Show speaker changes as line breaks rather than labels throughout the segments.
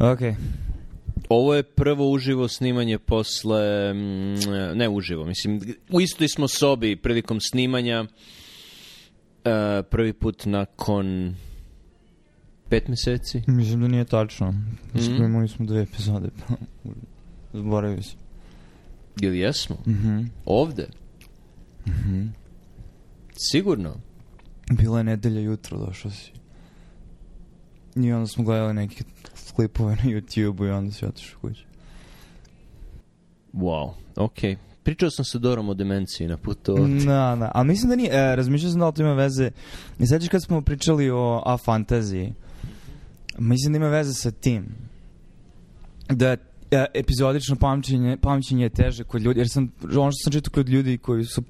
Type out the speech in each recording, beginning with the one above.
Ok.
Ovo je prvo uživo snimanje posle, mm, ne uživo, mislim, u istoj smo sobi prilikom snimanja, e, prvi put nakon pet meseci.
Mislim da nije tačno. Mislim,
Mhm.
imali smo dve epizode. Zaboravio sam.
Ili jesmo?
Mhm.
Ovde? Sigurno?
Bila je nedelja jutro, došao si. I onda smo gledali neke klipove na YouTube-u i onda si otišao kući.
Wow, okej. Pričao sam sa Dorom o demenciji na putu ovde.
Da, da. Ali mislim da nije, e, razmišljao sam da li to ima veze. I sećaš kad smo pričali o A fantaziji, mislim da ima veze sa tim. Da e, epizodično pamćenje, pamćenje je teže kod ljudi, jer sam, ono što sam čitao kod ljudi koji su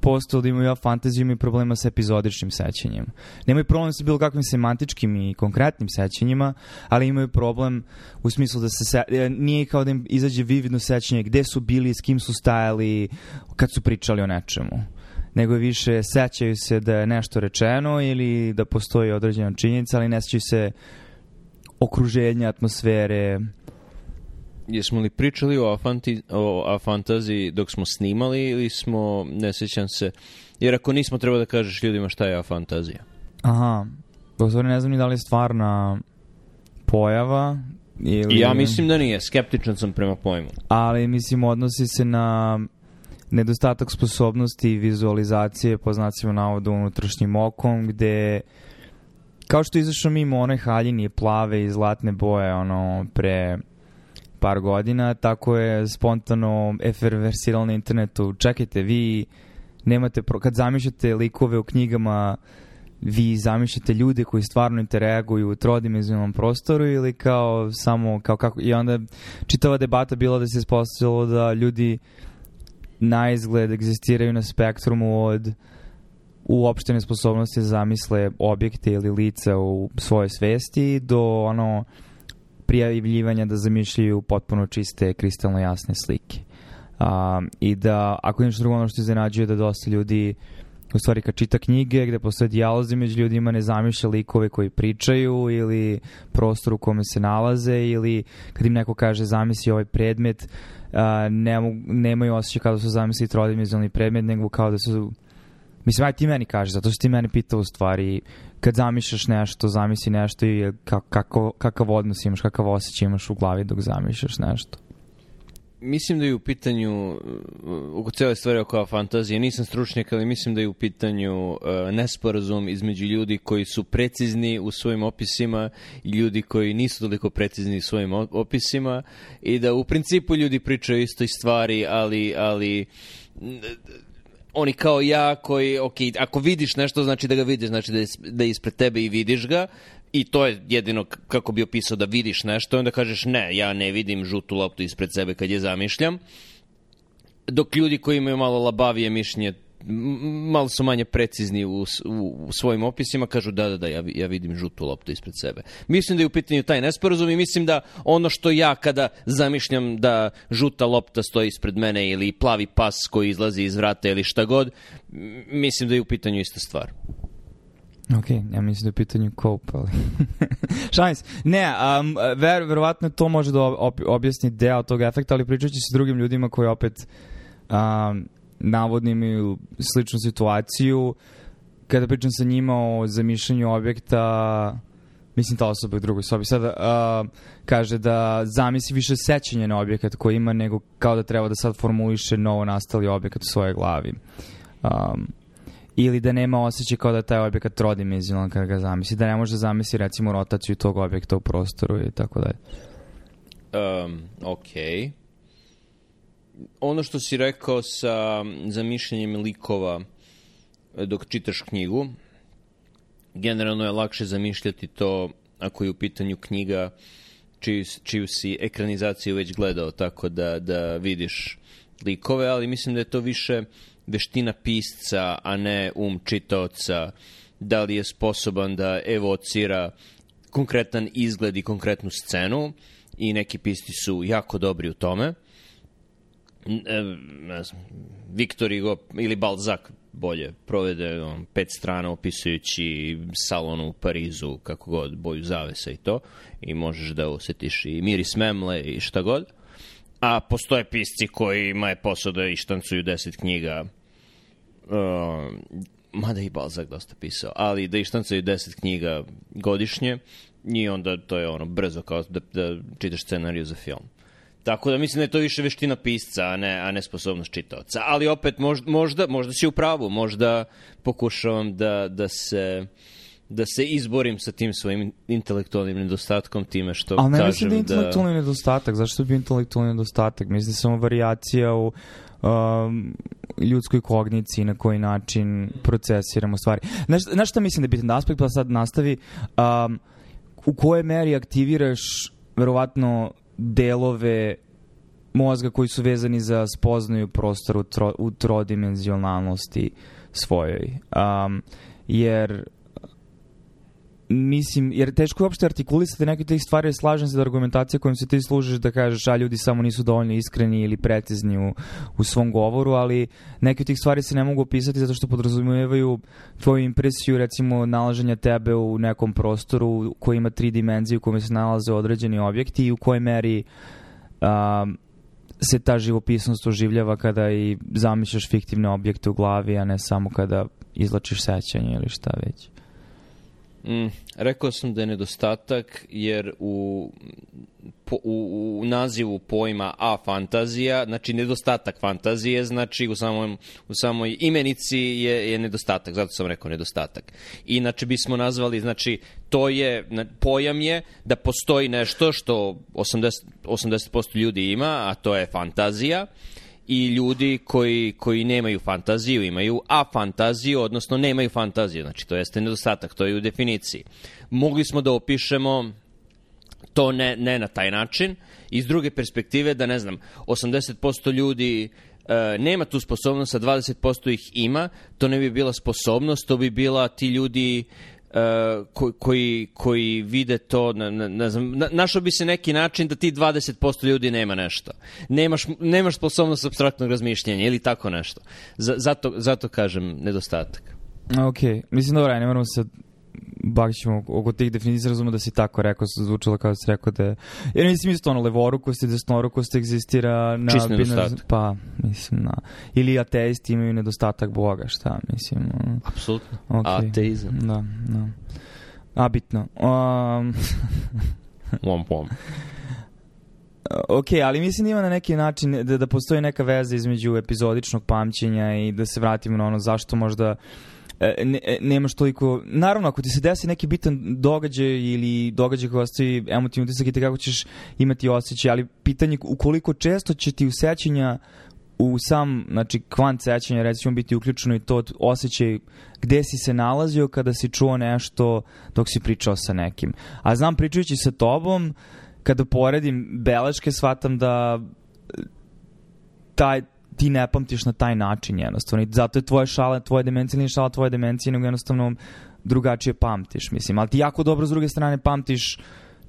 postali da imaju A fantaziju imaju problema sa epizodičnim sećanjem. Nemaju problem sa bilo kakvim semantičkim i konkretnim sećanjima, ali imaju problem u smislu da se, se e, nije kao da im izađe vividno sećanje gde su bili, s kim su stajali, kad su pričali o nečemu nego više sećaju se da je nešto rečeno ili da postoji određena činjenica, ali ne sećaju se okruženja, atmosfere.
Jesmo li pričali o, afanti, o afantaziji dok smo snimali ili smo, ne sjećam se, jer ako nismo treba da kažeš ljudima šta je afantazija.
Aha, u stvari ne znam ni da li je stvarna pojava ili...
Ja mislim da nije, skeptičan sam prema pojmu.
ali mislim odnosi se na nedostatak sposobnosti i vizualizacije po znacima navoda unutrašnjim okom gde kao što izašao mimo onoj haljini plave i zlatne boje ono pre par godina, tako je spontano eferversiralo na internetu. Čekajte, vi nemate, pro... kad zamišljate likove u knjigama, vi zamišljate ljude koji stvarno interaguju u trodimenzionalnom prostoru ili kao samo kao kako i onda čitava debata bila da se ispostavilo da ljudi na izgled egzistiraju na spektrumu od uopštene sposobnosti da zamisle objekte ili lica u svojoj svesti do ono prijavljivanja da zamišljaju potpuno čiste, kristalno jasne slike. Um, I da, ako nešto drugo, ono što iznenađuje da dosta ljudi u stvari kad čita knjige gde postoje dijalozi među ljudima ne zamišlja likove koji pričaju ili prostor u kome se nalaze ili kad im neko kaže zamisli ovaj predmet uh, ne mogu, nemaju osjećaj kao da su zamisli trodimenzionalni predmet nego kao da su Mislim, aj ti meni kaže, zato što ti meni pitao u stvari, kad zamišljaš nešto, zamisli nešto i kako, kakav odnos imaš, kakav osjećaj imaš u glavi dok zamišljaš nešto.
Mislim da je u pitanju, u cele stvari oko fantazije, nisam stručnjak, ali mislim da je u pitanju uh, nesporazum između ljudi koji su precizni u svojim opisima i ljudi koji nisu toliko precizni u svojim opisima i da u principu ljudi pričaju istoj stvari, ali, ali oni kao ja koji, ok, ako vidiš nešto, znači da ga vidiš, znači da je, da je ispred tebe i vidiš ga, i to je jedino kako bi opisao da vidiš nešto, onda kažeš ne, ja ne vidim žutu loptu ispred sebe kad je zamišljam, dok ljudi koji imaju malo labavije mišljenje, malo su manje precizni u, u, u svojim opisima, kažu da, da, da, ja, ja vidim žutu loptu ispred sebe. Mislim da je u pitanju taj nesporazum i mislim da ono što ja kada zamišljam da žuta lopta stoji ispred mene ili plavi pas koji izlazi iz vrata ili šta god, mislim da je u pitanju ista stvar.
Ok, ja mislim da je u pitanju cope, ali... Se. Ne, um, ver, verovatno to može da ob, objasni deo tog efekta, ali pričat ću se s drugim ljudima koji opet um, navodno imaju sličnu situaciju. Kada pričam sa njima o zamišljanju objekta, mislim ta osoba u drugoj sobi, sada uh, kaže da zamisli više sećanja na objekat koji ima nego kao da treba da sad formuliše novo nastali objekat u svojoj glavi. Um, ili da nema osjećaj kao da je taj objekat trodimenzionalan kada ga zamisli, da ne može da zamisli recimo rotaciju tog objekta u prostoru i tako dalje.
Um, ok. Ono što si rekao sa zamišljanjem likova e, dok čitaš knjigu, generalno je lakše zamišljati to ako je u pitanju knjiga čiju, čiju si ekranizaciju već gledao, tako da, da vidiš likove, ali mislim da je to više veština pisca, a ne um čitaoca, da li je sposoban da evocira konkretan izgled i konkretnu scenu i neki pisci su jako dobri u tome. E, ne znam, Viktor Hugo ili Balzac bolje provede on, pet strana opisujući salon u Parizu, kako god, boju zavesa i to, i možeš da osetiš i miris memle i šta god. A postoje pisci koji imaju posao da ištancuju deset knjiga, uh, mada i Balzac dosta pisao, ali da ištancuju deset knjiga godišnje i onda to je ono brzo kao da, da čitaš scenariju za film. Tako da mislim da je to više veština pisca, a ne, a ne sposobnost čitaoca. Ali opet možda, možda, možda si u pravu, možda pokušavam da, da se da se izborim sa tim svojim intelektualnim nedostatkom time što
Ali ne
kažem
mislim da je intelektualni nedostatak. Zašto bi intelektualni nedostatak? Mislim da samo variacija u um, ljudskoj kogniciji na koji način procesiramo stvari. Znaš, znaš šta mislim da je bitan da aspekt, pa sad nastavi, um, u kojoj meri aktiviraš verovatno delove mozga koji su vezani za spoznaju prostora u, tro, u trodimenzionalnosti svojoj. Um, jer mislim, jer teško je uopšte artikulisati neke tih stvari, slažem se da argumentacija kojom se ti služiš da kažeš, a ljudi samo nisu dovoljno iskreni ili precizni u, u svom govoru, ali neke od tih stvari se ne mogu opisati zato što podrazumijevaju tvoju impresiju, recimo, nalaženja tebe u nekom prostoru koji ima tri dimenzije u kome se nalaze određeni objekti i u kojoj meri um, se ta živopisnost oživljava kada i zamišljaš fiktivne objekte u glavi, a ne samo kada izlačiš sećanje ili šta već.
Mm, rekao sam da je nedostatak jer u, po, u, u nazivu pojma a fantazija, znači nedostatak fantazije, znači u, samom, u samoj imenici je, je nedostatak, zato sam rekao nedostatak. Inače bismo nazvali, znači to je, pojam je da postoji nešto što 80%, 80 ljudi ima, a to je fantazija, i ljudi koji, koji nemaju fantaziju, imaju afantaziju, odnosno nemaju fantaziju. Znači, to jeste nedostatak, to je u definiciji. Mogli smo da opišemo to ne, ne na taj način, iz druge perspektive da, ne znam, 80% ljudi e, nema tu sposobnost, a 20% ih ima, to ne bi bila sposobnost, to bi bila ti ljudi Uh, koji, koji vide to, ne, ne, ne znam, na, našao bi se neki način da ti 20% ljudi nema nešto. Nemaš, nemaš sposobnost abstraktnog razmišljanja ili tako nešto. Z, zato, zato kažem nedostatak.
Ok, mislim dobro, ne moramo se bavit ćemo oko tih definicija, razumu da si tako rekao, se zvučilo kao da si rekao da je... Jer mislim isto ono, levorukost i desnorukost egzistira na...
Čist nedostatak.
Pa, mislim, na... Ili ateisti imaju nedostatak Boga, šta, mislim...
Apsolutno. Okay. Ateizam.
Da, da. A, bitno. Um...
Womp womp.
Ok, ali mislim da ima na neki način da, da postoji neka veza između epizodičnog pamćenja i da se vratimo na ono zašto možda E, ne, e, nemaš toliko... Naravno, ako ti se desi neki bitan događaj ili događaj koji ostavi emotivni utisak i kako ćeš imati osjećaj, ali pitanje ukoliko često će ti u sećanja u sam, znači, kvant sećanja recimo biti uključeno i to osjećaj gde si se nalazio kada si čuo nešto dok si pričao sa nekim. A znam pričajući sa tobom, kada poredim beleške, shvatam da taj, ti ne pamtiš na taj način jednostavno. I zato je tvoja šala, tvoja demencija nije šala tvoje demencije, nego jednostavno drugačije pamtiš, mislim. Ali ti jako dobro s druge strane pamtiš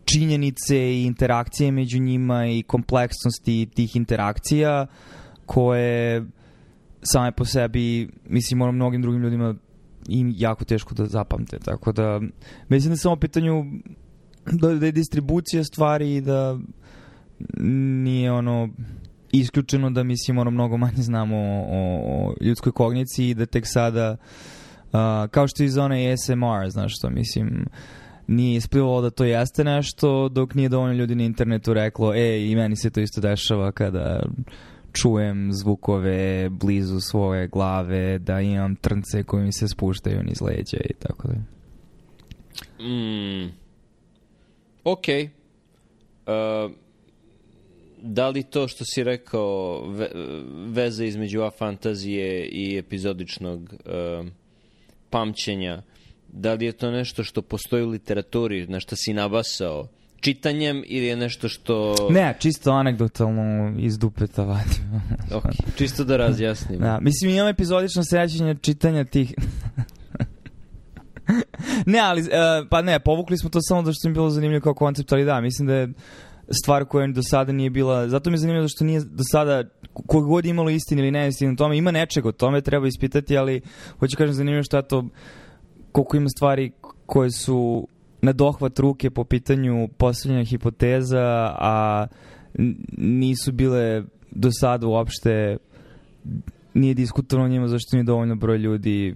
činjenice i interakcije među njima i kompleksnosti tih interakcija koje same po sebi, mislim, ono mnogim drugim ljudima im jako teško da zapamte. Tako da, mislim da samo pitanju da, da je distribucija stvari i da nije ono isključeno da mislim ono mnogo manje znamo o, o ljudskoj kogniciji i da tek sada uh, kao što je iz one ASMR, znaš što mislim nije isplivalo da to jeste nešto dok nije dovoljno ljudi na internetu reklo e i meni se to isto dešava kada čujem zvukove blizu svoje glave, da imam trnce koji mi se spuštaju niz leđa i tako da.
Mm. Ok. Uh, da li to što si rekao ve, veze između afantazije i epizodičnog uh, pamćenja, da li je to nešto što postoji u literaturi, na što si nabasao čitanjem ili je nešto što...
Ne, čisto anegdotalno iz dupeta vadim.
ok, čisto da razjasnim.
Da, mislim imam epizodično sećanje čitanja tih... ne, ali, uh, pa ne, povukli smo to samo da što mi bilo zanimljivo kao koncept, ali da, mislim da je stvar koja do sada nije bila, zato mi je zanimljivo što nije do sada, koliko god imalo istine ili neistine tome, ima nečeg o tome, treba ispitati, ali hoću kažem zanimljivo što je to, koliko ima stvari koje su na dohvat ruke po pitanju postavljanja hipoteza, a nisu bile do sada uopšte nije diskutovano njima zašto nije dovoljno broj ljudi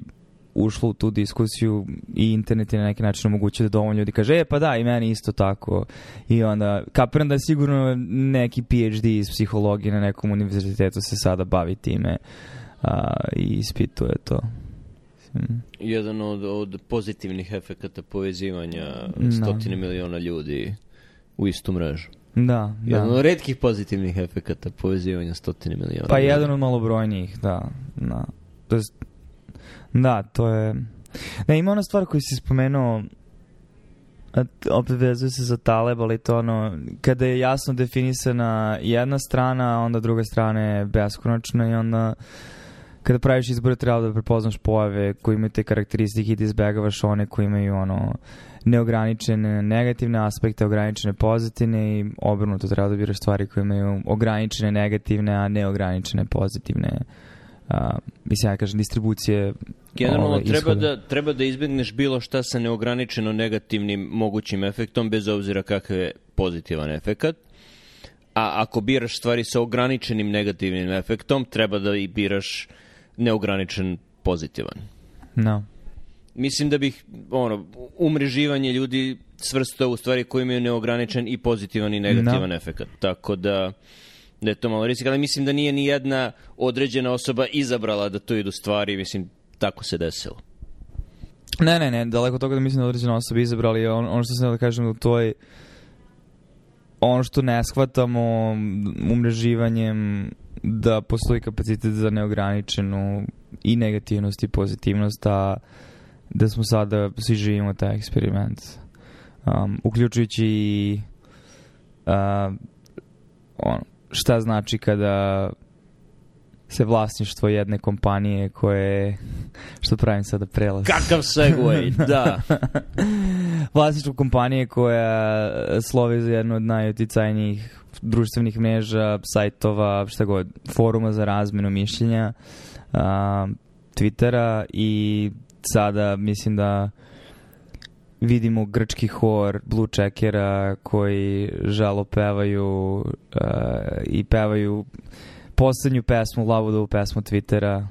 ušlo u tu diskusiju i internet je na neki način omogućio da dovoljno ljudi kaže, e pa da, i meni isto tako. I onda, kapiram da je sigurno neki PhD iz psihologije na nekom univerzitetu se sada bavi time a, i ispituje to.
Jedan od, od pozitivnih efekata povezivanja no. stotine miliona ljudi u istu mrežu.
Da,
jedan
da.
od redkih pozitivnih efekata povezivanja stotine miliona.
Pa ljudi. jedan od malobrojnijih, da. da. To je Da, to je... Ne, ima ona stvar koju si spomenuo, opet vezuje se za Taleb, ali to ono, kada je jasno definisana jedna strana, onda druga strana je beskonačna i onda kada praviš izbore treba da prepoznaš pojave koji imaju te karakteristike i da izbegavaš one koji imaju ono neograničene negativne aspekte, ograničene pozitivne i obrnuto treba da biraš stvari koje imaju ograničene negativne, a neograničene pozitivne mislim ja kažem distribucije
Generalno ove, treba da, treba da izbjegneš bilo šta sa neograničeno negativnim mogućim efektom, bez obzira kakav je pozitivan efekat. A ako biraš stvari sa ograničenim negativnim efektom, treba da i biraš neograničen pozitivan.
No.
Mislim da bih ono, umreživanje ljudi svrstao u stvari koji imaju neograničen i pozitivan i negativan no. efekat. Tako da da je to malo rizik, ali mislim da nije ni jedna određena osoba izabrala da to idu stvari, mislim, tako se desilo.
Ne, ne, ne, daleko toga da mislim da određena osoba izabrali, on, ono što sam da kažem da to je ono što ne shvatamo umreživanjem da postoji kapacitet za neograničenu i negativnost i pozitivnost, a da smo sada svi živimo taj eksperiment. Um, uključujući i uh, on, šta znači kada se vlasništvo jedne kompanije koje što pravim sada prelaz
kakav segway da.
Vlasništvo kompanije koja slovi za jednu od najuticajnijih društvenih mreža, sajtova, šta god, foruma za razmenu mišljenja, uh, Twittera i sada mislim da vidimo grčki hor Blue Checkera koji žalo pevaju uh, i pevaju poslednju pesmu, Lavudovu pesmu Twittera,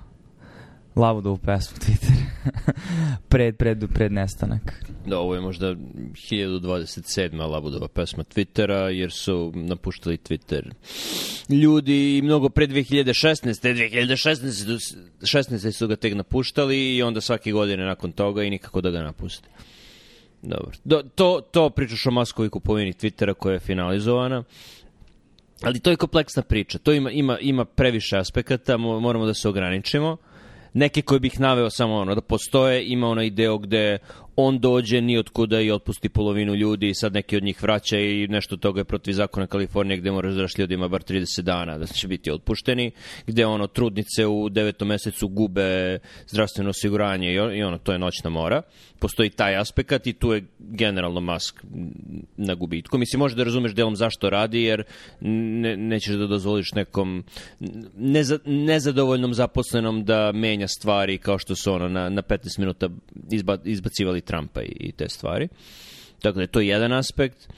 Lavudovu pesmu Twittera, pred, pred, pred nestanak.
Da, ovo je možda 1027. Labudova pesma Twittera, jer su napuštali Twitter ljudi mnogo pre 2016. 2016. 16. su ga tek napuštali i onda svake godine nakon toga i nikako da ga napuste. Dobro. Do, to, to pričaš o maskovoj kupovini Twittera koja je finalizovana. Ali to je kompleksna priča. To ima, ima, ima previše aspekata, moramo da se ograničimo. Neke koje bih naveo samo ono, da postoje, ima onaj deo gde on dođe ni od kuda i otpusti polovinu ljudi i sad neki od njih vraća i nešto toga je protiv zakona Kalifornije gde moraš da ljudima bar 30 dana da će biti otpušteni, gde ono trudnice u devetom mesecu gube zdravstveno osiguranje i ono to je noćna mora. Postoji taj aspekt i tu je generalno mask na gubitku. Mislim, možeš da razumeš delom zašto radi, jer ne, nećeš da dozvoliš nekom neza, nezadovoljnom zaposlenom da menja stvari kao što su ono na, na 15 minuta izba, izbacivali Trumpa i, i te stvari. Tako da je to jedan aspekt.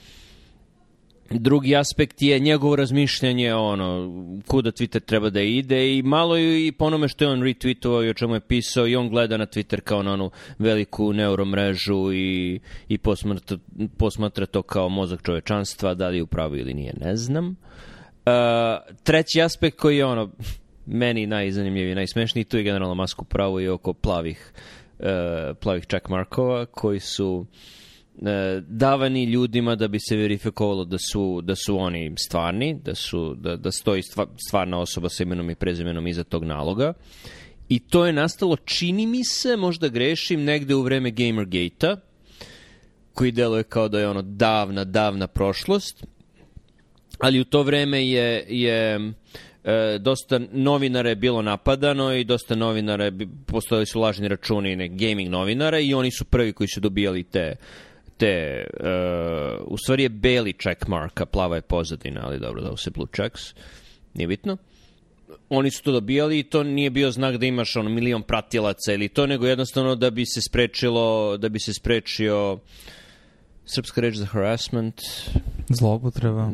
Drugi aspekt je njegovo razmišljanje ono, kuda Twitter treba da ide i malo i po onome što je on retweetovao i o čemu je pisao i on gleda na Twitter kao na onu veliku neuromrežu i, i posmatra, posmatra to kao mozak čovečanstva, da li je upravo ili nije, ne znam. Uh, treći aspekt koji je ono, meni najzanimljiviji, najsmešniji, tu je generalno masku pravo i oko plavih plavih checkmarkova koji su uh, davani ljudima da bi se verifikovalo da su, da su oni stvarni, da, su, da, da stoji stvarna osoba sa imenom i prezimenom iza tog naloga. I to je nastalo, čini mi se, možda grešim, negde u vreme Gamergate-a, koji deluje kao da je ono davna, davna prošlost, ali u to vreme je, je e, dosta novinara je bilo napadano i dosta novinara, je, postojali su lažni računi ne, gaming novinara i oni su prvi koji su dobijali te te, uh, u stvari je beli checkmark, a plava je pozadina, ali dobro, da se blue checks, nije bitno. Oni su to dobijali i to nije bio znak da imaš ono milion pratilaca ili to, nego jednostavno da bi se sprečilo, da bi se sprečio srpska reč za harassment.
Zloupotreba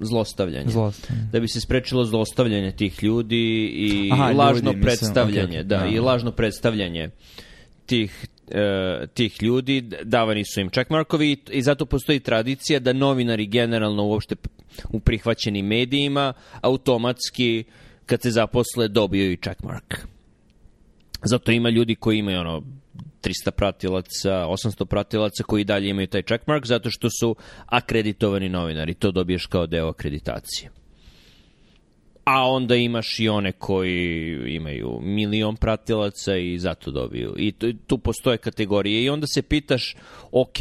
zlostavljanje.
zlostavljanje.
Da bi se sprečilo zlostavljanje tih ljudi i Aha, lažno ljudi, predstavljanje, mislim, okay, okay. da, i da. lažno predstavljanje tih uh, tih ljudi, davani su im checkmarkovi i zato postoji tradicija da novinari generalno uopšte u prihvaćenim medijima automatski kad se zaposle dobiju i checkmark. Zato ima ljudi koji imaju ono 300 pratilaca, 800 pratilaca koji dalje imaju taj checkmark zato što su akreditovani novinari. To dobiješ kao deo akreditacije. A onda imaš i one koji imaju milion pratilaca i zato dobiju. I tu, postoje kategorije i onda se pitaš, ok,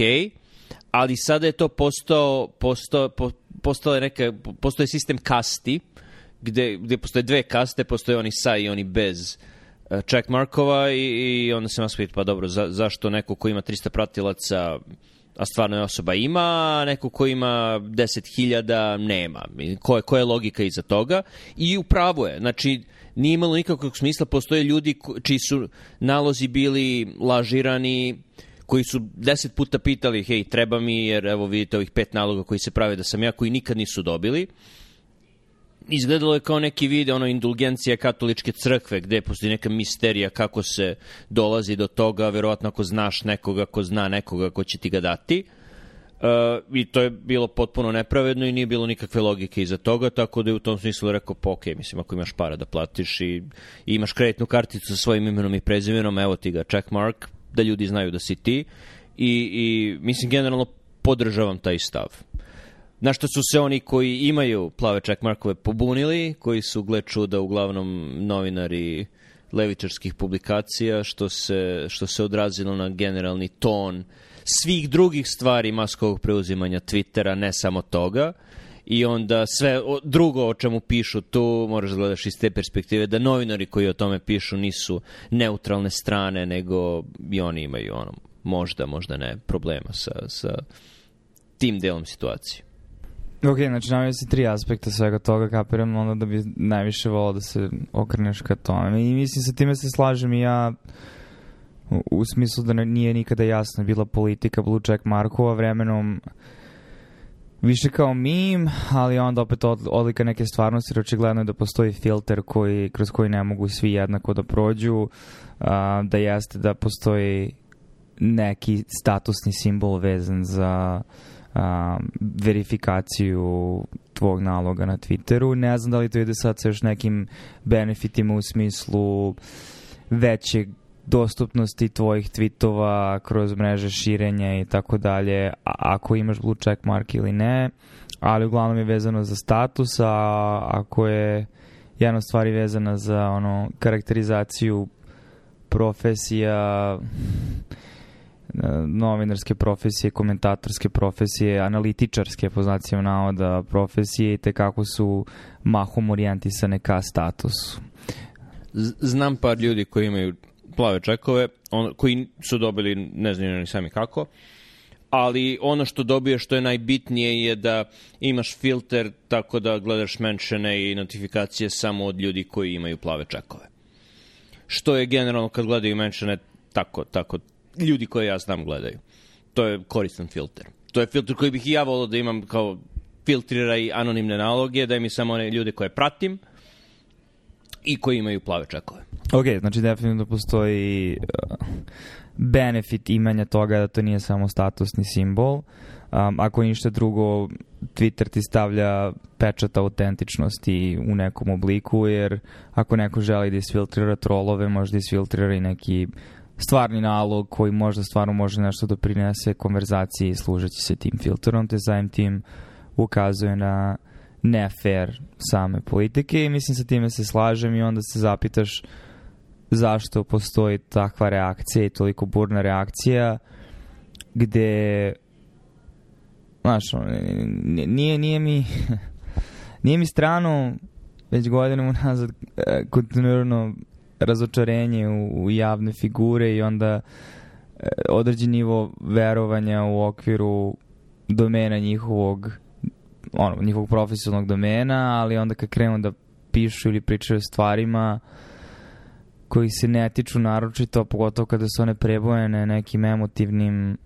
ali sada je to postao, postao, po, postao neka, postoje sistem kasti, gde, gde postoje dve kaste, postoje oni sa i oni bez uh, checkmarkova i, i onda se vas pita, pa dobro, za, zašto neko ko ima 300 pratilaca a stvarno je osoba ima, a neko ko ima 10.000 nema. Ko je, koja je logika iza toga? I upravo je. Znači, nije imalo nikakvog smisla. Postoje ljudi čiji su nalozi bili lažirani, koji su deset puta pitali, hej, treba mi, jer evo vidite ovih pet naloga koji se prave da sam ja, koji nikad nisu dobili izgledalo je kao neki video, ono, indulgencija katoličke crkve, gde postoji neka misterija kako se dolazi do toga, verovatno ako znaš nekoga ko zna nekoga ko će ti ga dati. Uh, I to je bilo potpuno nepravedno i nije bilo nikakve logike iza toga, tako da je u tom smislu rekao, pa ok, mislim, ako imaš para da platiš i, i imaš kreditnu karticu sa svojim imenom i prezimenom, evo ti ga checkmark, da ljudi znaju da si ti. I, i mislim, generalno podržavam taj stav. Na što su se oni koji imaju plave checkmarkove pobunili, koji su, gle čuda, uglavnom novinari levičarskih publikacija, što se, što se odrazilo na generalni ton svih drugih stvari maskovog preuzimanja Twittera, ne samo toga. I onda sve o, drugo o čemu pišu tu, moraš da gledaš iz te perspektive, da novinari koji o tome pišu nisu neutralne strane, nego i oni imaju ono, možda, možda ne, problema sa, sa tim delom situacije.
Ok, znači navio si tri aspekta svega toga, kapiram onda da bi najviše volao da se okreneš ka tome. I mislim, sa time se slažem i ja u, u smislu da nije nikada jasno bila politika Blue Check Markova vremenom više kao mim, ali onda opet od, odlika neke stvarnosti, jer očigledno je da postoji filter koji, kroz koji ne mogu svi jednako da prođu, a, da jeste da postoji neki statusni simbol vezan za a, verifikaciju tvog naloga na Twitteru. Ne znam da li to ide sad sa još nekim benefitima u smislu veće dostupnosti tvojih tweetova kroz mreže širenja i tako dalje, ako imaš blue check mark ili ne, ali uglavnom je vezano za status, a ako je jedna stvar vezana za ono karakterizaciju profesija novinarske profesije, komentatorske profesije, analitičarske po znacima navoda profesije i tekako su mahom orijentisane ka statusu.
Znam par ljudi koji imaju plave čekove, on, koji su dobili, ne znam ni sami kako, ali ono što dobije što je najbitnije je da imaš filter tako da gledaš menšene i notifikacije samo od ljudi koji imaju plave čekove. Što je generalno kad gledaju menšene tako, tako ljudi koje ja znam gledaju. To je koristan filter. To je filter koji bih i ja volao da imam kao filtrira i anonimne naloge, da mi samo one ljude koje pratim i koji imaju plave čekove.
Ok, znači definitivno postoji uh, benefit imanja toga da to nije samo statusni simbol. Um, ako ništa drugo, Twitter ti stavlja pečat autentičnosti u nekom obliku, jer ako neko želi da isfiltrira trolove, može da isfiltrira i neki stvarni nalog koji možda stvarno može nešto da prinese konverzaciji služeći se tim filterom, te zajem tim ukazuje na ne fair same politike i mislim sa time se slažem i onda se zapitaš zašto postoji takva reakcija i toliko burna reakcija gde znaš, nije, nije mi nije mi strano već godinama nazad e, kontinuirano razočarenje u, u javne figure i onda određen nivo verovanja u okviru domena njihovog ono, njihovog profesionalnog domena, ali onda kad krenu da pišu ili pričaju o stvarima koji se ne tiču naročito, pogotovo kada su one prebojene nekim emotivnim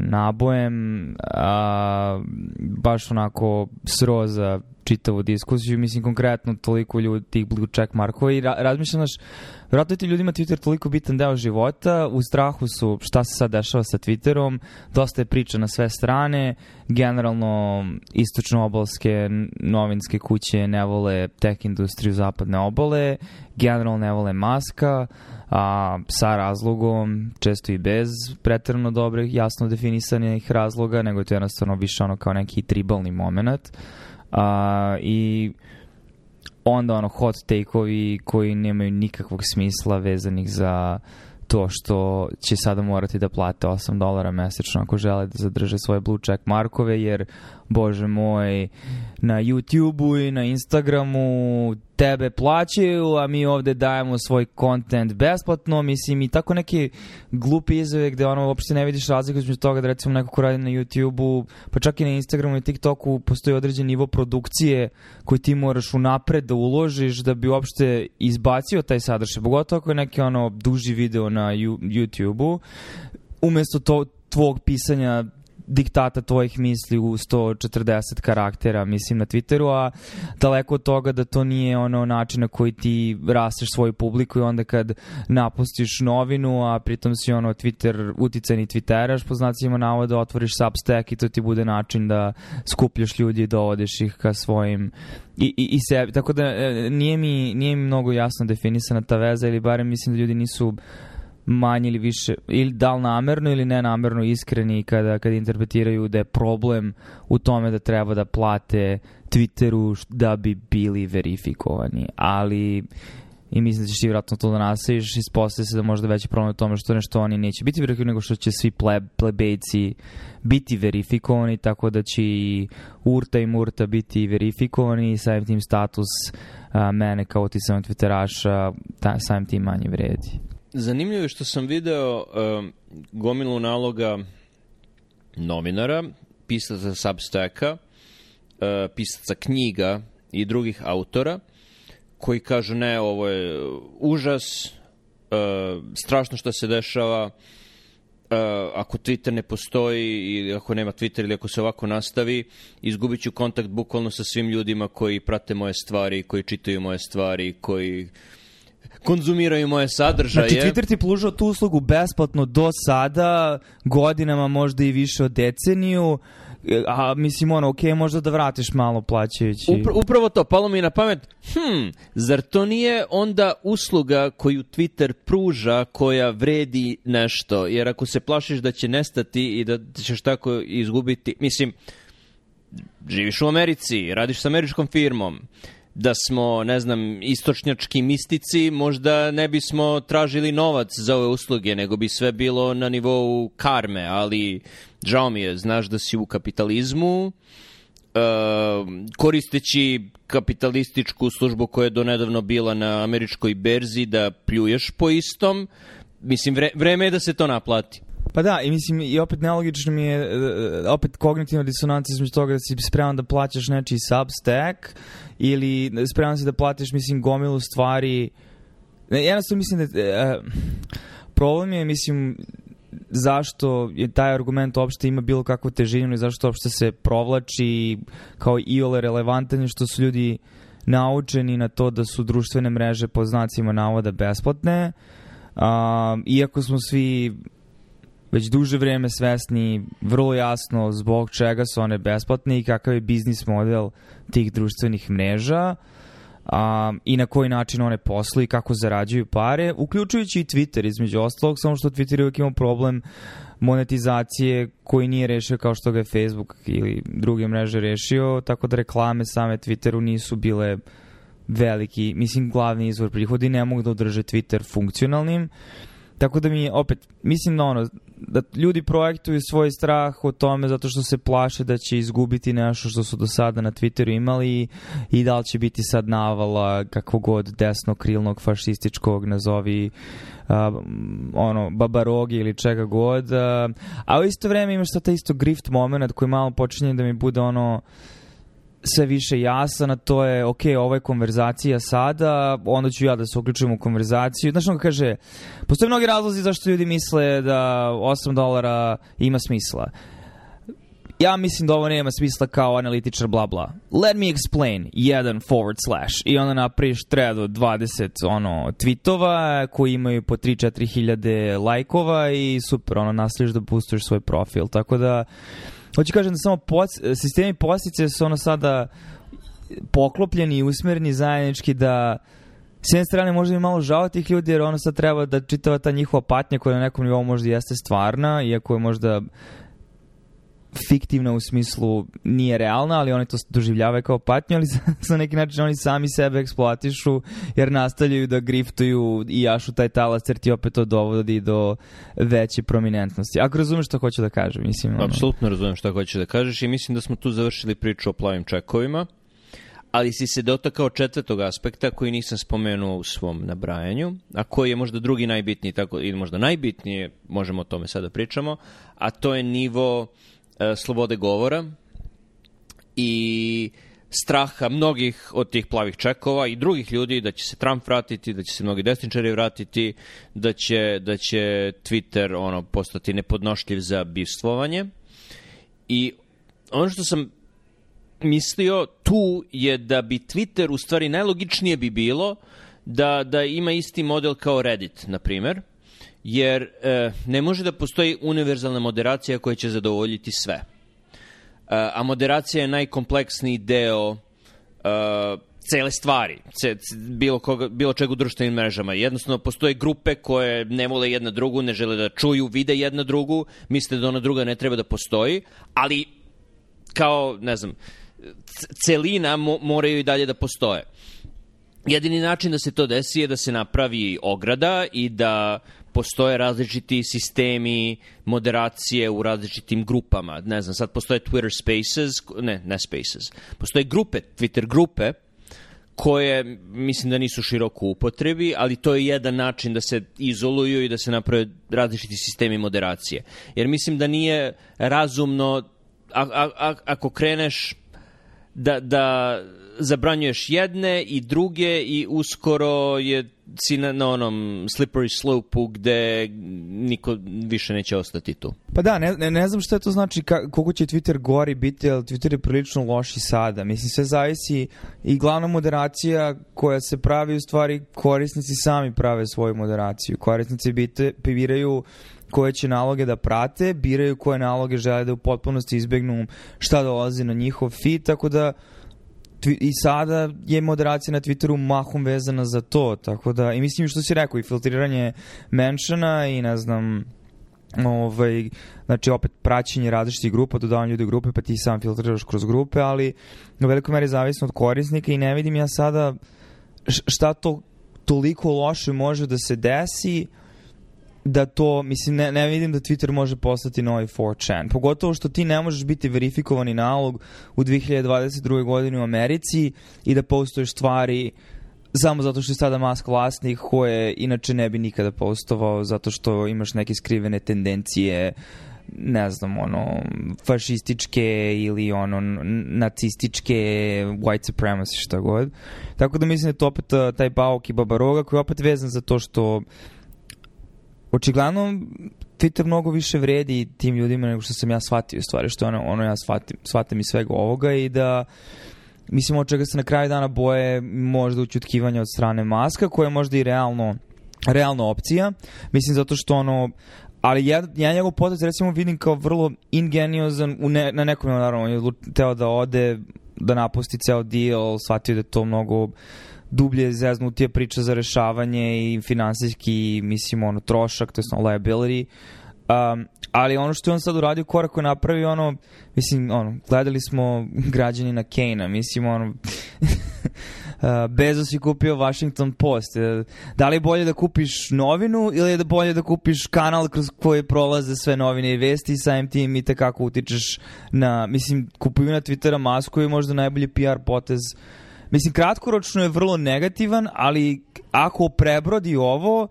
nabojem, a, baš onako sroza čitavu diskusiju, mislim konkretno toliko ljudi tih blue check markova i ra razmišljam, znaš, vjerojatno ti ljudima Twitter toliko bitan deo života, u strahu su šta se sad dešava sa Twitterom, dosta je priča na sve strane, generalno istočno-obalske novinske kuće ne vole tech industriju zapadne obale, generalno ne vole maska, a, sa razlogom, često i bez pretrano dobrih, jasno definisanih razloga, nego je to jednostavno više ono kao neki tribalni moment. A, I onda ono hot take-ovi koji nemaju nikakvog smisla vezanih za to što će sada morati da plate 8 dolara mesečno ako žele da zadrže svoje blue check markove, jer bože moj, na YouTube-u i na Instagramu tebe plaćaju, a mi ovde dajemo svoj content besplatno, mislim i tako neke glupe izove gde ono uopšte ne vidiš razliku između toga da recimo neko ko radi na YouTube-u, pa čak i na Instagramu i TikToku postoji određen nivo produkcije koji ti moraš unapred da uložiš da bi uopšte izbacio taj sadržaj, pogotovo ako je neki ono duži video na YouTube-u, umesto to tvog pisanja diktata tvojih misli u 140 karaktera, mislim, na Twitteru, a daleko od toga da to nije ono način na koji ti rasteš svoju publiku i onda kad napustiš novinu, a pritom si ono Twitter, uticani Twitteraš, po znacima navoda otvoriš Substack i to ti bude način da skupljaš ljudi i dovodiš ih ka svojim i, i, i sebi. Tako da e, nije mi, nije mi mnogo jasno definisana ta veza ili barem mislim da ljudi nisu manje ili više, ili da li namerno ili nenamerno iskreni kada, kada interpretiraju da je problem u tome da treba da plate Twitteru da bi bili verifikovani. Ali i mislim da ćeš ti vratno to da nasaviš, ispostaje se da možda veći problem u tome što nešto oni neće biti verifikovani, nego što će svi pleb, plebejci biti verifikovani, tako da će i Urta i Murta biti verifikovani i samim tim status a, mene kao otisanog Twitteraša ta, samim tim manje vredi.
Zanimljivo je što sam video uh, gomilu naloga novinara, pisaca Substacka, uh, pisaca knjiga i drugih autora, koji kažu ne, ovo je užas, uh, strašno što se dešava, uh, ako Twitter ne postoji ili ako nema Twitter ili ako se ovako nastavi, izgubit ću kontakt bukvalno sa svim ljudima koji prate moje stvari, koji čitaju moje stvari, koji konzumiraju moje sadržaje.
Znači, Twitter ti pružao tu uslugu besplatno do sada, godinama, možda i više od deceniju, a mislim ono, ok, možda da vratiš malo plaćajući.
Upra upravo to, palo mi na pamet, hm, zar to nije onda usluga koju Twitter pruža koja vredi nešto? Jer ako se plašiš da će nestati i da ćeš tako izgubiti, mislim, živiš u Americi, radiš sa američkom firmom, da smo, ne znam, istočnjački mistici, možda ne bismo tražili novac za ove usluge, nego bi sve bilo na nivou karme, ali žao mi je, znaš da si u kapitalizmu, uh, koristeći kapitalističku službu koja je donedavno bila na američkoj berzi da pljuješ po istom, mislim, vre, vreme je da se to naplati.
Pa da, i mislim, i opet nelogično mi je, e, opet kognitivna disonancija između toga da si spreman da plaćaš nečiji substack ili spreman si da platiš, mislim, gomilu stvari. Jednostavno mislim da... Uh, problem je, mislim, zašto je taj argument uopšte ima bilo kakvu težinu i zašto uopšte se provlači kao i ole relevantan što su ljudi naučeni na to da su društvene mreže po znacima navoda besplatne. Um, iako smo svi već duže vreme svesni vrlo jasno zbog čega su one besplatne i kakav je biznis model tih društvenih mreža a, i na koji način one posluju i kako zarađuju pare, uključujući i Twitter između ostalog, samo što Twitter uvijek ima problem monetizacije koji nije rešio kao što ga je Facebook ili druge mreže rešio, tako da reklame same Twitteru nisu bile veliki, mislim glavni izvor prihodi ne mogu da održe Twitter funkcionalnim. Tako da mi opet, mislim da ono, da ljudi projektuju svoj strah o tome zato što se plaše da će izgubiti nešto što su do sada na Twitteru imali i da li će biti sad navala kakvog god desnokrilnog fašističkog nazovi uh, ono, babarogi ili čega god. Uh, a u isto vreme imaš sad taj isto grift moment koji malo počinje da mi bude ono sve više jasan, a to je, ok, ovo je konverzacija sada, onda ću ja da se uključujem u konverzaciju. Znaš, on kaže, postoje mnogi razlozi zašto ljudi misle da 8 dolara ima smisla. Ja mislim da ovo nema smisla kao analitičar bla bla. Let me explain. Jedan forward slash. I onda napraviš thread od 20 ono, tweetova koji imaju po 3-4 hiljade lajkova i super, ono, nastaviš da boostuješ svoj profil. Tako da, Hoću kažem da samo poc, sistemi postice su ono sada poklopljeni i usmereni zajednički da s jedne strane možda mi malo žao tih ljudi jer ono sad treba da čitava ta njihova patnja koja na nekom nivou možda jeste stvarna, iako je možda fiktivna u smislu nije realna, ali oni to doživljavaju kao patnju, ali sa neki način oni sami sebe eksploatišu jer nastavljaju da griftuju i jašu taj talas jer ti opet to dovodi do veće prominentnosti. Ako razumeš što hoću da kažem, mislim.
Ono... Apsolutno razumem što hoćeš da kažeš i mislim da smo tu završili priču o plavim čekovima ali si se dotakao četvrtog aspekta koji nisam spomenuo u svom nabrajanju, a koji je možda drugi najbitniji, tako, ili možda najbitnije, možemo o tome sada pričamo, a to je nivo slobode govora i straha mnogih od tih plavih čekova i drugih ljudi da će se Trump vratiti, da će se mnogi desničari vratiti, da će, da će Twitter ono postati nepodnošljiv za bivstvovanje. I ono što sam mislio tu je da bi Twitter u stvari najlogičnije bi bilo da, da ima isti model kao Reddit, na primer, jer e, ne može da postoji univerzalna moderacija koja će zadovoljiti sve. E, a moderacija je najkompleksniji deo e, cele stvari, ce, bilo, koga, bilo čega u društvenim mrežama. Jednostavno, postoje grupe koje ne vole jedna drugu, ne žele da čuju, vide jedna drugu, misle da ona druga ne treba da postoji, ali kao, ne znam, celina mo, moraju i dalje da postoje. Jedini način da se to desi je da se napravi ograda i da postoje različiti sistemi moderacije u različitim grupama. Ne znam, sad postoje Twitter Spaces, ne, ne Spaces, postoje grupe, Twitter grupe, koje mislim da nisu široko upotrebi, ali to je jedan način da se izoluju i da se naprave različiti sistemi moderacije. Jer mislim da nije razumno, a, a, a, ako kreneš da, da zabranjuješ jedne i druge i uskoro je si na, na onom slippery slope-u gde niko više neće ostati tu.
Pa da, ne, ne, ne znam šta to znači, ka, koliko će Twitter gori biti, ali Twitter je prilično loš i sada. Mislim, sve zavisi i glavna moderacija koja se pravi, u stvari korisnici sami prave svoju moderaciju. Korisnici bite, biraju koje će naloge da prate, biraju koje naloge žele da u potpunosti izbegnu šta dolazi na njihov feed, tako da i sada je moderacija na Twitteru mahom vezana za to, tako da, i mislim što si rekao, i filtriranje menšana i ne znam, ovaj, znači opet praćenje različitih grupa, dodavanje ljudi u grupe, pa ti sam filtriraš kroz grupe, ali u velikoj meri zavisno od korisnika i ne vidim ja sada šta to toliko loše može da se desi, da to, mislim, ne, ne vidim da Twitter može postati novi 4chan. Pogotovo što ti ne možeš biti verifikovani nalog u 2022. godini u Americi i da postuješ stvari samo zato što je sada Musk vlasnik koje inače ne bi nikada postovao zato što imaš neke skrivene tendencije ne znam, ono, fašističke ili ono, nacističke, white supremacy, šta god. Tako da mislim da je to opet taj bauk i babaroga koji je opet vezan za to što očigledno Twitter mnogo više vredi tim ljudima nego što sam ja shvatio stvari, što ono, ono ja shvatim, shvatim iz svega ovoga i da mislim od čega se na kraju dana boje možda učutkivanja od strane maska koja je možda i realno realna opcija. Mislim zato što ono ali ja, ja njegov potez recimo vidim kao vrlo ingeniozan u ne, na nekom naravno on je teo da ode da napusti ceo deal, shvatio da je to mnogo dublje zeznutije priče za rešavanje i finansijski, mislim, ono, trošak, to je ono, liability. Um, ali ono što je on sad uradio, korak koji napravi, ono, mislim, ono, gledali smo građani na Kane-a, mislim, ono, Bezos je kupio Washington Post. Uh, da li je bolje da kupiš novinu ili je da bolje da kupiš kanal kroz koji prolaze sve novine i vesti i samim tim i tekako utičeš na, mislim, kupuju na Twittera masku je možda najbolji PR potez Mislim, kratkoročno je vrlo negativan, ali ako prebrodi ovo,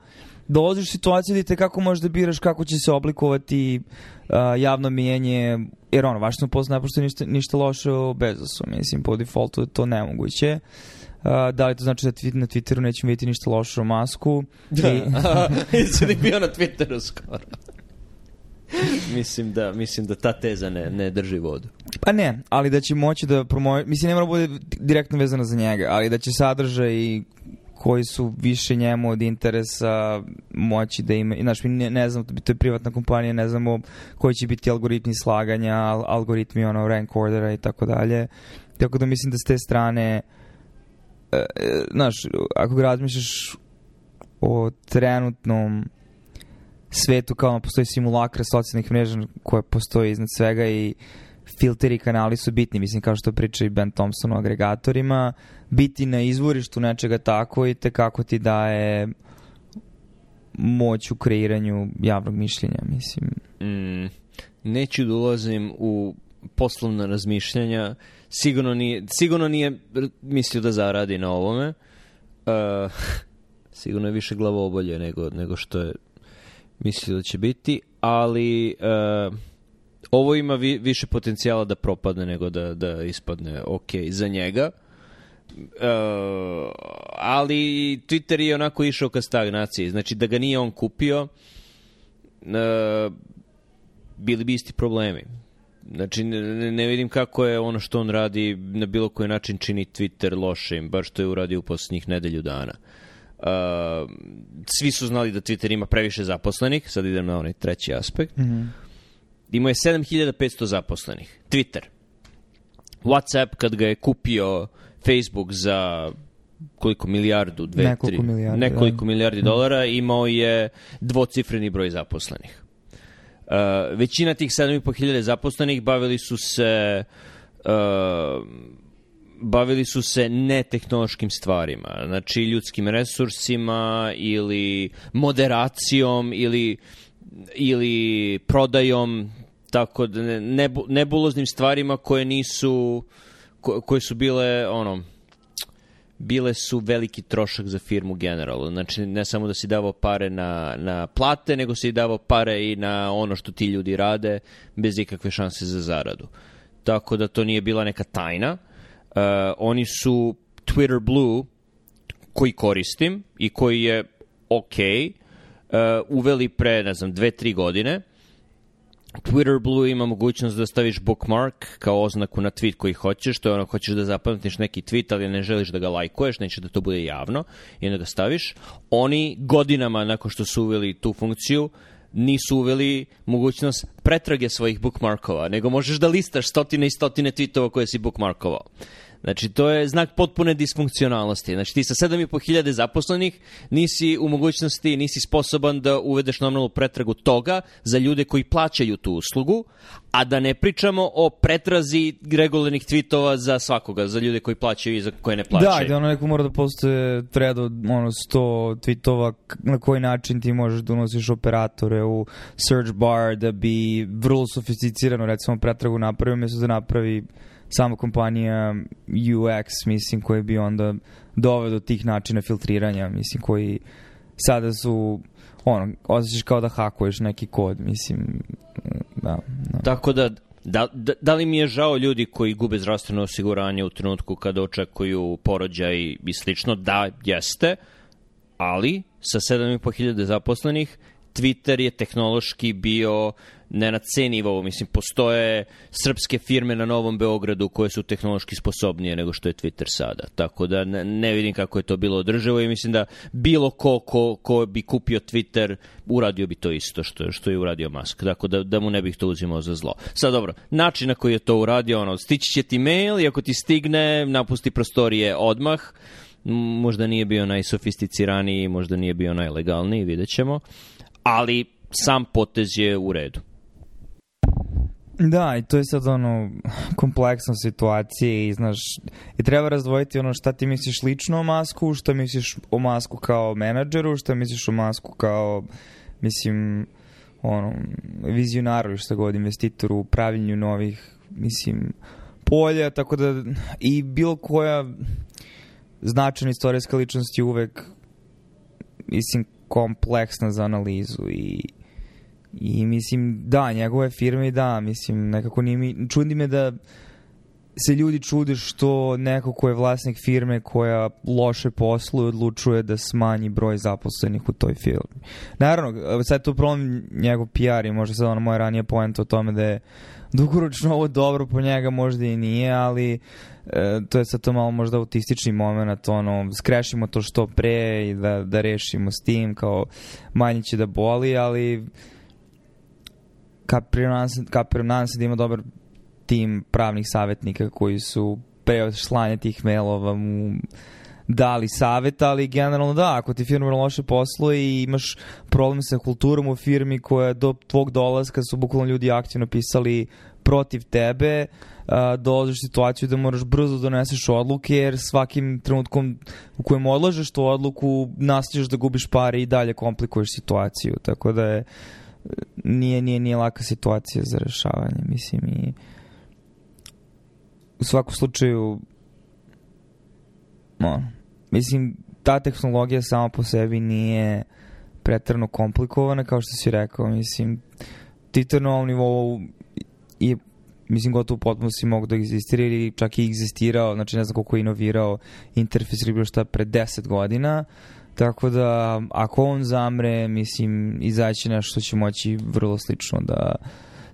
dolaziš u situaciju da te kako možeš da biraš kako će se oblikovati uh, javno mijenje, jer ono, Washington Post ne pošto ništa, ništa loše o Bezosu, mislim, po defaultu je to nemoguće. Uh, da li to znači da na Twitteru nećemo vidjeti ništa loše o Masku?
Da, I... Jesi li bio na Twitteru skoro? mislim da mislim da ta teza ne, ne drži vodu.
Pa ne, ali da će moći da promovi, mislim ne mora bude direktno vezano za njega, ali da će sadržaj koji su više njemu od interesa moći da ima, znaš, mi ne, ne znam, to je privatna kompanija, ne znamo koji će biti algoritmi slaganja, al, algoritmi ono, rank ordera i tako dalje. Tako da mislim da s te strane, e, e, znaš, ako razmišljaš o trenutnom svetu kao postoji simulakra socijalnih mreža koja postoji iznad svega i filteri i kanali su bitni, mislim kao što priča i Ben Thompson o agregatorima, biti na izvorištu nečega tako i te kako ti daje moć u kreiranju javnog mišljenja, mislim.
Mm, neću da ulazim u poslovna razmišljanja, sigurno nije, sigurno nije mislio da zaradi na ovome, uh, sigurno je više glavobolje nego, nego što je mislio da će biti, ali uh, ovo ima vi, više potencijala da propadne nego da, da ispadne ok za njega. Uh, ali Twitter je onako išao ka stagnaciji. Znači da ga nije on kupio, uh, bili bi isti problemi. Znači, ne, ne vidim kako je ono što on radi na bilo koji način čini Twitter lošim, baš što je uradio u poslednjih nedelju dana. Uh, svi su znali da Twitter ima previše zaposlenih, sad idem na onaj treći aspekt. Mm -hmm. Imao je 7500 zaposlenih. Twitter. WhatsApp kad ga je kupio Facebook za koliko milijardu, dve,
nekoliko tri, milijardi,
nekoliko da. milijardi dolara, imao je dvocifreni broj zaposlenih. Uh, većina tih 7500 zaposlenih bavili su se uh, bavili su se netehnološkim stvarima, znači ljudskim resursima ili moderacijom ili, ili prodajom, tako da ne, nebuloznim stvarima koje nisu, ko, koje su bile ono, bile su veliki trošak za firmu generalno. Znači, ne samo da si davao pare na, na plate, nego si davao pare i na ono što ti ljudi rade bez ikakve šanse za zaradu. Tako da to nije bila neka tajna. Uh, oni su Twitter Blue, koji koristim i koji je ok, uh, uveli pre, ne znam, dve, tri godine. Twitter Blue ima mogućnost da staviš bookmark kao oznaku na tweet koji hoćeš, to je ono, hoćeš da zapamtiš neki tweet, ali ne želiš da ga lajkuješ, neće da to bude javno, i onda ga staviš. Oni godinama nakon što su uveli tu funkciju, nisu uveli mogućnost pretrage svojih bookmarkova, nego možeš da listaš stotine i stotine tweetova koje si bookmarkovao. Znači, to je znak potpune disfunkcionalnosti. Znači, ti sa 7.500 zaposlenih nisi u mogućnosti, nisi sposoban da uvedeš normalnu pretragu toga za ljude koji plaćaju tu uslugu, a da ne pričamo o pretrazi regularnih tweetova za svakoga, za ljude koji plaćaju i za koje ne plaćaju.
Da, da ono neko mora da postoje thread od ono, 100 tweetova na koji način ti možeš da unosiš operatore u search bar da bi vrlo sofisticirano recimo pretragu napravio, mjesto da napravi sama kompanija UX, mislim, koji bi onda doveo do tih načina filtriranja, mislim, koji sada su ono, osjećaš kao da hakuješ neki kod, mislim, da. da.
Tako da, da, da, da li mi je žao ljudi koji gube zdravstveno osiguranje u trenutku kada očekuju porođaj i slično? Da, jeste, ali sa 7500 zaposlenih Twitter je tehnološki bio ne na C nivou, mislim, postoje srpske firme na Novom Beogradu koje su tehnološki sposobnije nego što je Twitter sada. Tako da ne, ne vidim kako je to bilo održivo i mislim da bilo ko, ko, ko bi kupio Twitter uradio bi to isto što, što je uradio Musk. Tako da, da mu ne bih to uzimao za zlo. Sad dobro, način na koji je to uradio, ono, stići će ti mail i ako ti stigne, napusti prostorije odmah, možda nije bio najsofisticiraniji, možda nije bio najlegalniji, vidjet ćemo ali sam potez je u redu.
Da, i to je sad ono kompleksna situacija i znaš, i treba razdvojiti ono šta ti misliš lično o Masku, šta misliš o Masku kao menadžeru, šta misliš o Masku kao, mislim, ono, vizionaru, šta god, investitoru u novih, mislim, polja, tako da i bilo koja značajna istorijska ličnost je uvek, mislim, kompleksna za analizu i I mislim, da, njegove firme da, mislim, nekako nije mi, čudi me da se ljudi čude što neko ko je vlasnik firme koja loše posluje odlučuje da smanji broj zaposlenih u toj firmi. Naravno, sad je problem njegov PR i možda sad ono moje ranije poenta o tome da je dugoročno ovo dobro po njega možda i nije, ali e, to je sad to malo možda autistični moment, ono, skrešimo to što pre i da, da rešimo s tim, kao manje će da boli, ali kapiram nadam se da ima dobar tim pravnih savjetnika koji su pre slanja tih mailova mu dali savjet, ali generalno da, ako ti firma loše posluje i imaš problem sa kulturom u firmi koja do tvog dolaska su bukvalno ljudi aktivno pisali protiv tebe, dolaziš u situaciju da moraš brzo da doneseš odluke, jer svakim trenutkom u kojem odlažeš tu odluku nastaviš da gubiš pare i dalje komplikuješ situaciju. Tako da je nije, nije, nije laka situacija za rešavanje, mislim i u svakom slučaju no, mislim ta tehnologija sama po sebi nije pretrano komplikovana kao što si rekao, mislim Twitter na ovom nivou je mislim gotovo potpuno si mogu da egzistira ili čak i egzistirao, znači ne znam koliko je inovirao interfejs ili bilo šta pre 10 godina, uh, Tako da, ako on zamre, mislim, izaći nešto što će moći vrlo slično da...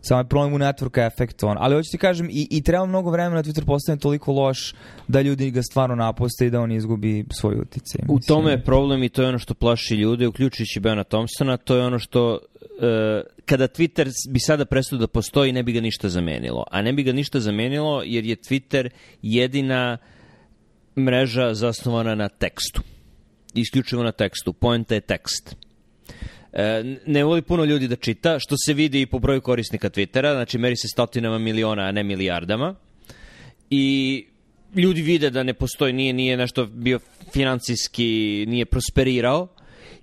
Samo je problem u network efektu. On. Ali hoću ti kažem, i, i treba mnogo vremena da Twitter postane toliko loš da ljudi ga stvarno naposte i da on izgubi svoj utjecaj.
U tome je problem i to je ono što plaši ljude, uključujući Bena Thompsona, to je ono što uh, kada Twitter bi sada prestao da postoji, ne bi ga ništa zamenilo. A ne bi ga ništa zamenilo jer je Twitter jedina mreža zasnovana na tekstu isključivo na tekstu. Poenta je tekst. E, ne voli puno ljudi da čita, što se vidi i po broju korisnika Twittera, znači meri se stotinama miliona, a ne milijardama. I ljudi vide da ne postoji, nije, nije nešto bio financijski, nije prosperirao.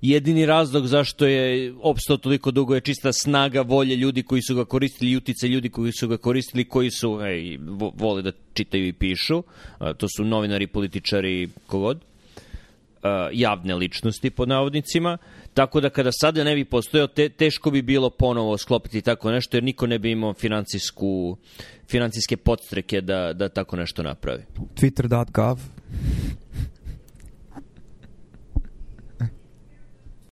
Jedini razlog zašto je opstao toliko dugo je čista snaga volje ljudi koji su ga koristili, utice ljudi koji su ga koristili, koji su, ej, vole da čitaju i pišu. To su novinari, političari, kogod javne ličnosti pod navodnicima, tako da kada sada ne bi postojao, te, teško bi bilo ponovo sklopiti tako nešto, jer niko ne bi imao financijsku, financijske podstreke da, da tako nešto napravi.
Twitter.gov